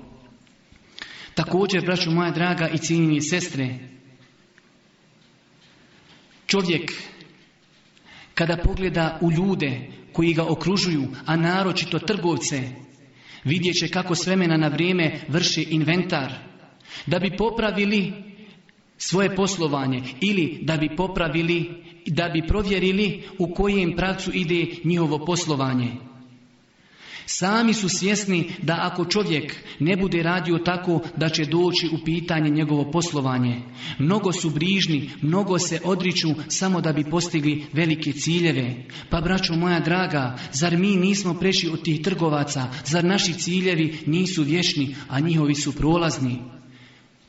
A: Također, braću moja draga i cijenjeni sestre, čovjek kada pogleda u ljude koji ga okružuju, a naročito trgovce, vidjet će kako s vremena na vrijeme vrši inventar, da bi popravili svoje poslovanje ili da bi popravili, da bi provjerili u kojem pravcu ide njihovo poslovanje. Sami su svjesni da ako čovjek ne bude radio tako da će doći u pitanje njegovo poslovanje. Mnogo su brižni, mnogo se odriču samo da bi postigli velike ciljeve. Pa braćo moja draga, zar mi nismo preši od tih trgovaca, zar naši ciljevi nisu vješni, a njihovi su prolazni?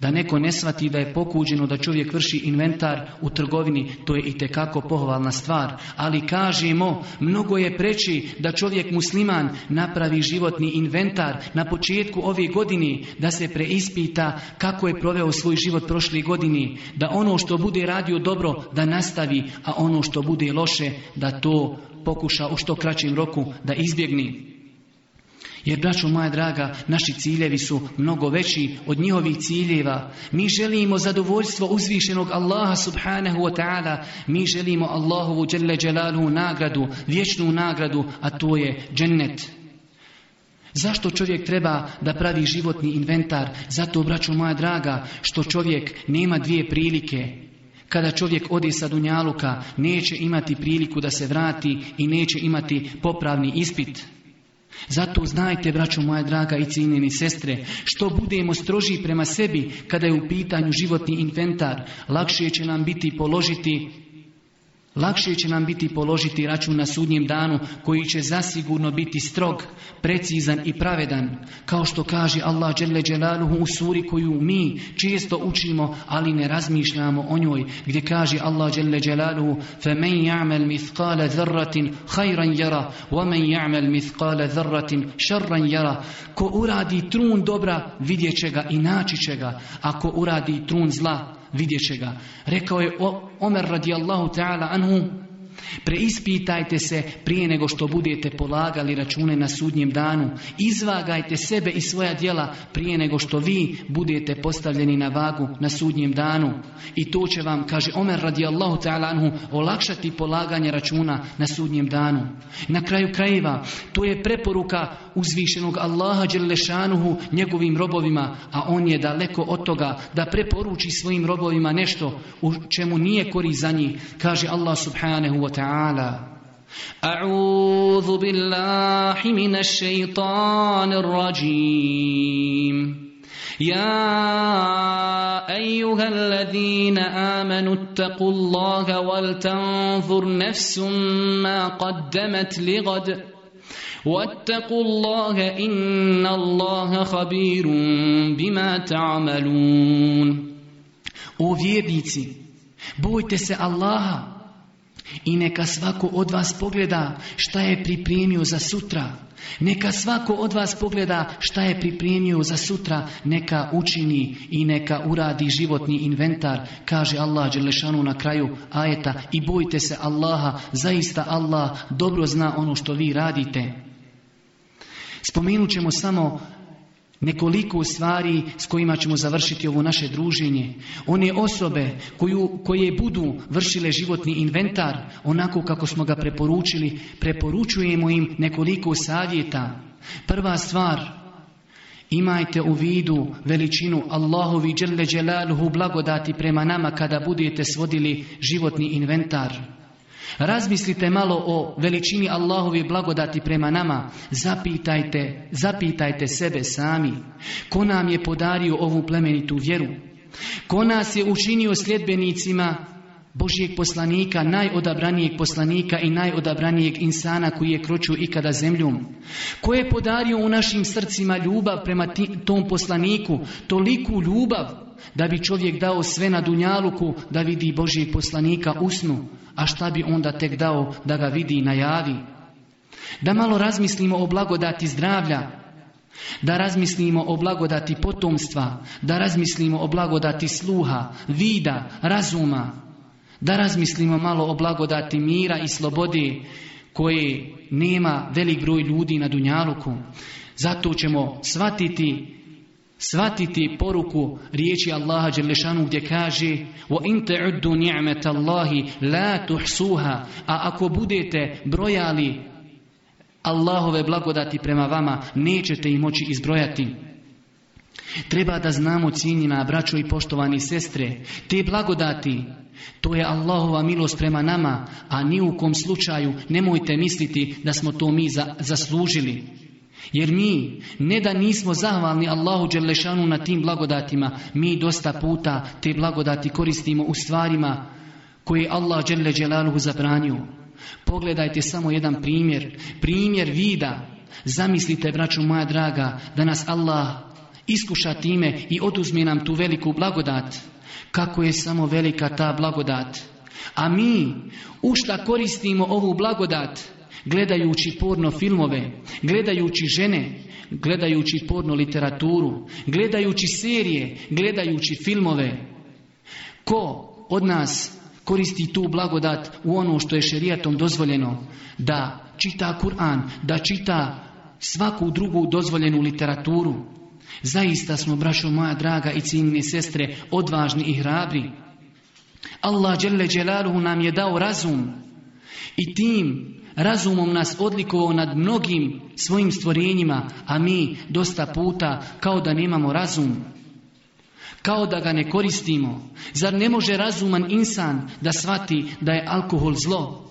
A: Da neko ne svati da je pokuđeno da čovjek vrši inventar u trgovini, to je i tekako pohvalna stvar. Ali kažemo, mnogo je preći da čovjek musliman napravi životni inventar na početku ove godine, da se preispita kako je proveo svoj život prošle godine, da ono što bude radio dobro da nastavi, a ono što bude loše da to pokuša u što kraćem roku da izbjegni. Jer, braćo moja draga, naši ciljevi su mnogo veći od njihovih ciljeva. Mi želimo zadovoljstvo uzvišenog Allaha subhanahu wa ta'ala. Mi želimo Allahovu djelle nagradu, vječnu nagradu, a to je džennet. Zašto čovjek treba da pravi životni inventar? Zato, braćo moja draga, što čovjek nema dvije prilike. Kada čovjek ode sa Dunjaluka, neće imati priliku da se vrati i neće imati popravni ispit. Zato znajte, braćo moja draga i cijenjeni sestre, što budemo stroži prema sebi kada je u pitanju životni inventar, lakše će nam biti položiti Lakše će nam biti položiti račun na sudnjem danu koji će zasigurno biti strog, precizan i pravedan. Kao što kaže Allah Đele Đelaluhu u suri koju mi često učimo, ali ne razmišljamo o njoj. Gdje kaže Allah Đele Đelaluhu فَمَنْ يَعْمَلْ مِثْقَالَ ذَرَّةٍ خَيْرًا يَرَا وَمَنْ يَعْمَلْ مِثْقَالَ ذَرَّةٍ شَرًا يَرَا Ko uradi trun dobra, vidjet će ga i naći će ga. Ako uradi trun zla, vidjet će ga. Rekao je Omer radijallahu ta'ala anhu, Preispitajte se prije nego što budete polagali račune na sudnjem danu. Izvagajte sebe i svoja djela prije nego što vi budete postavljeni na vagu na sudnjem danu. I to će vam, kaže Omer radijallahu ta'ala anhu, olakšati polaganje računa na sudnjem danu. Na kraju krajeva, to je preporuka uzvišenog Allaha Đelešanuhu njegovim robovima, a on je daleko od toga da preporuči svojim robovima nešto u čemu nije kori za njih. Kaže Allah subhanahu wa ta'ala. أعوذ بالله من الشيطان rajim. يا أيها الذين آمنوا اتقوا الله ولتنظر نفس ما قدمت لغد واتقوا الله إن الله خبير بما O vjernici, bojte se Allaha i neka svako od vas pogleda šta je pripremio za sutra. Neka svako od vas pogleda šta je pripremio za sutra, neka učini i neka uradi životni inventar, kaže Allah Đelešanu na kraju ajeta i bojte se Allaha, zaista Allah dobro zna ono što vi radite. Spomenut ćemo samo nekoliko stvari s kojima ćemo završiti ovo naše druženje. One osobe koje budu vršile životni inventar onako kako smo ga preporučili, preporučujemo im nekoliko savjeta. Prva stvar, imajte u vidu veličinu Allahovi džele dželaluhu blagodati prema nama kada budete svodili životni inventar. Razmislite malo o veličini Allahovi blagodati prema nama. Zapitajte, zapitajte sebe sami. Ko nam je podario ovu plemenitu vjeru? Ko nas je učinio sljedbenicima Božijeg poslanika, najodabranijeg poslanika i najodabranijeg insana koji je kročio ikada zemljom. Ko je podario u našim srcima ljubav prema tom poslaniku, toliku ljubav da bi čovjek dao sve na dunjaluku da vidi Božijeg poslanika usnu, a šta bi onda tek dao da ga vidi na javi. Da malo razmislimo o blagodati zdravlja, da razmislimo o blagodati potomstva, da razmislimo o blagodati sluha, vida, razuma, da razmislimo malo o blagodati mira i slobode koje nema velik broj ljudi na Dunjaluku. Zato ćemo shvatiti Svatiti poruku riječi Allaha Đelešanu gdje kaže o نِعْمَةَ اللَّهِ لَا A ako budete brojali Allahove blagodati prema vama, nećete ih moći izbrojati. Treba da znamo cijenjena, braćo i poštovani sestre, te blagodati, to je Allahova milost prema nama, a ni u kom slučaju nemojte misliti da smo to mi zaslužili. Jer mi, ne da nismo zahvalni Allahu Đelešanu na tim blagodatima, mi dosta puta te blagodati koristimo u stvarima koje Allah Đele Đelaluhu zabranio. Pogledajte samo jedan primjer, primjer vida. Zamislite, braću moja draga, da nas Allah iskuša time i oduzme nam tu veliku blagodat. Kako je samo velika ta blagodat. A mi, u šta koristimo ovu blagodat? Gledajući porno filmove, gledajući žene, gledajući porno literaturu, gledajući serije, gledajući filmove. Ko od nas koristi tu blagodat u ono što je šerijatom dozvoljeno? Da čita Kur'an, da čita svaku drugu dozvoljenu literaturu. Zaista smo, brašo moja draga i ciljne sestre, odvažni i hrabri. Allah Đelle nam je dao razum i tim razumom nas odlikovao nad mnogim svojim stvorenjima, a mi dosta puta kao da nemamo razum, kao da ga ne koristimo. Zar ne može razuman insan da svati da je alkohol zlo?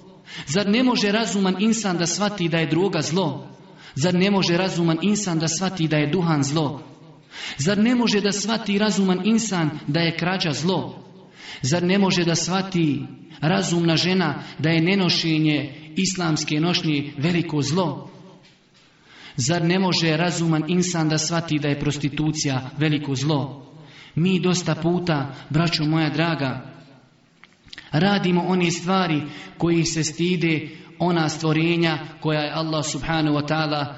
A: Zar ne može razuman insan da svati da je droga zlo? Zar ne može razuman insan da svati da je duhan zlo? Zar ne može da svati razuman insan da je krađa zlo? Zar ne može da svati razumna žena da je nenošenje islamske nošnje veliko zlo? Zar ne može razuman insan da shvati da je prostitucija veliko zlo? Mi dosta puta, braćo moja draga, radimo one stvari koji se stide ona stvorenja koja je Allah subhanahu wa ta'ala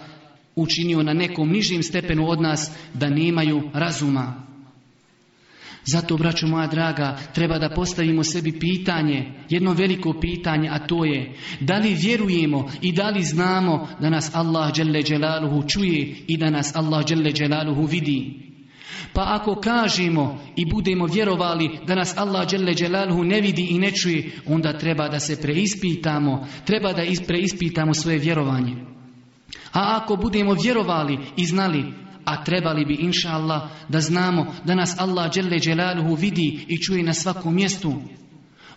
A: učinio na nekom nižim stepenu od nas da nemaju razuma. Zato, braću moja draga, treba da postavimo sebi pitanje, jedno veliko pitanje, a to je da li vjerujemo i da li znamo da nas Allah Đelle čuje i da nas Allah Đelle Đelaluhu vidi. Pa ako kažemo i budemo vjerovali da nas Allah Đelle ne vidi i ne čuje, onda treba da se preispitamo, treba da preispitamo svoje vjerovanje. A ako budemo vjerovali i znali a trebali bi inša Allah da znamo da nas Allah dželle dželaluhu vidi i čuje na svakom mjestu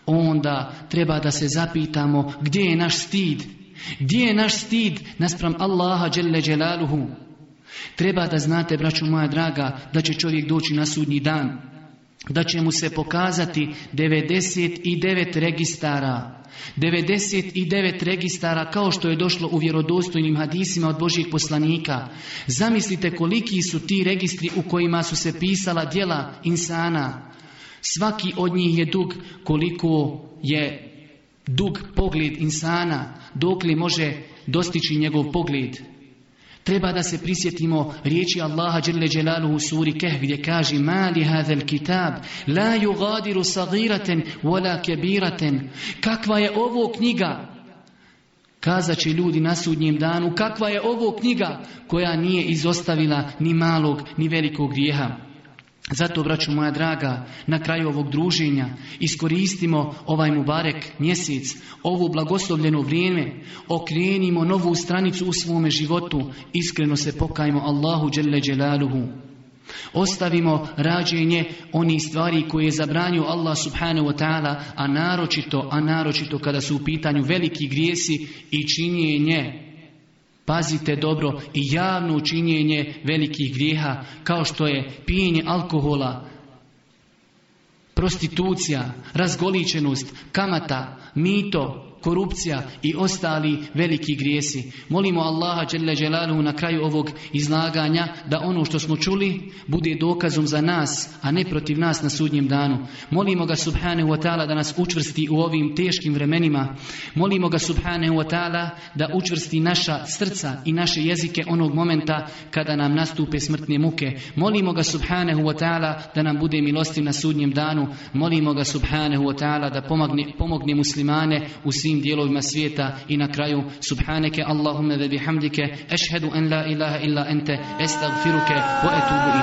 A: onda treba da se zapitamo gdje je naš stid gdje je naš stid naspram Allaha dželle dželaluhu treba da znate braću moja draga da će čovjek doći na sudnji dan da će mu se pokazati 99 registara. 99 registara kao što je došlo u vjerodostojnim hadisima od Božih poslanika. Zamislite koliki su ti registri u kojima su se pisala djela insana. Svaki od njih je dug koliko je dug pogled insana, dokli može dostići njegov pogled. Treba da se prisjetimo riječi Allaha dželle dželaluhu u suri Kehf gdje kaže: "Mali hadha kitab la yugadiru sagiraten wala kabiratan." Kakva je ovo knjiga? Kazat ljudi na sudnjem danu kakva je ovo knjiga koja nije izostavila ni malog ni velikog grijeha. Zato, braću moja draga, na kraju ovog druženja iskoristimo ovaj Mubarek mjesec, ovu blagoslovljeno vrijeme, okrenimo novu stranicu u svome životu, iskreno se pokajmo Allahu Đele Đelaluhu. Ostavimo rađenje onih stvari koje je zabranio Allah subhanahu wa ta'ala, a naročito, a naročito kada su u pitanju veliki grijesi i činjenje Pazite dobro i javno učinjenje velikih grijeha kao što je pijenje alkohola, prostitucija, razgoličenost, kamata, mito, korupcija i ostali veliki grijesi. Molimo Allaha Đele Đelalu na kraju ovog izlaganja da ono što smo čuli bude dokazom za nas, a ne protiv nas na sudnjem danu. Molimo ga Subhanahu wa da nas učvrsti u ovim teškim vremenima. Molimo ga Subhane wa da učvrsti naša srca i naše jezike onog momenta kada nam nastupe smrtne muke. Molimo ga Subhane wa da nam bude milostiv na sudnjem danu. Molimo ga Subhanahu wa da pomogne, pomogne muslimane u svim svim dijelovima svijeta i na kraju subhaneke allahumma ve bihamdike ešhedu en la ilaha illa ente estagfiruke wa etubu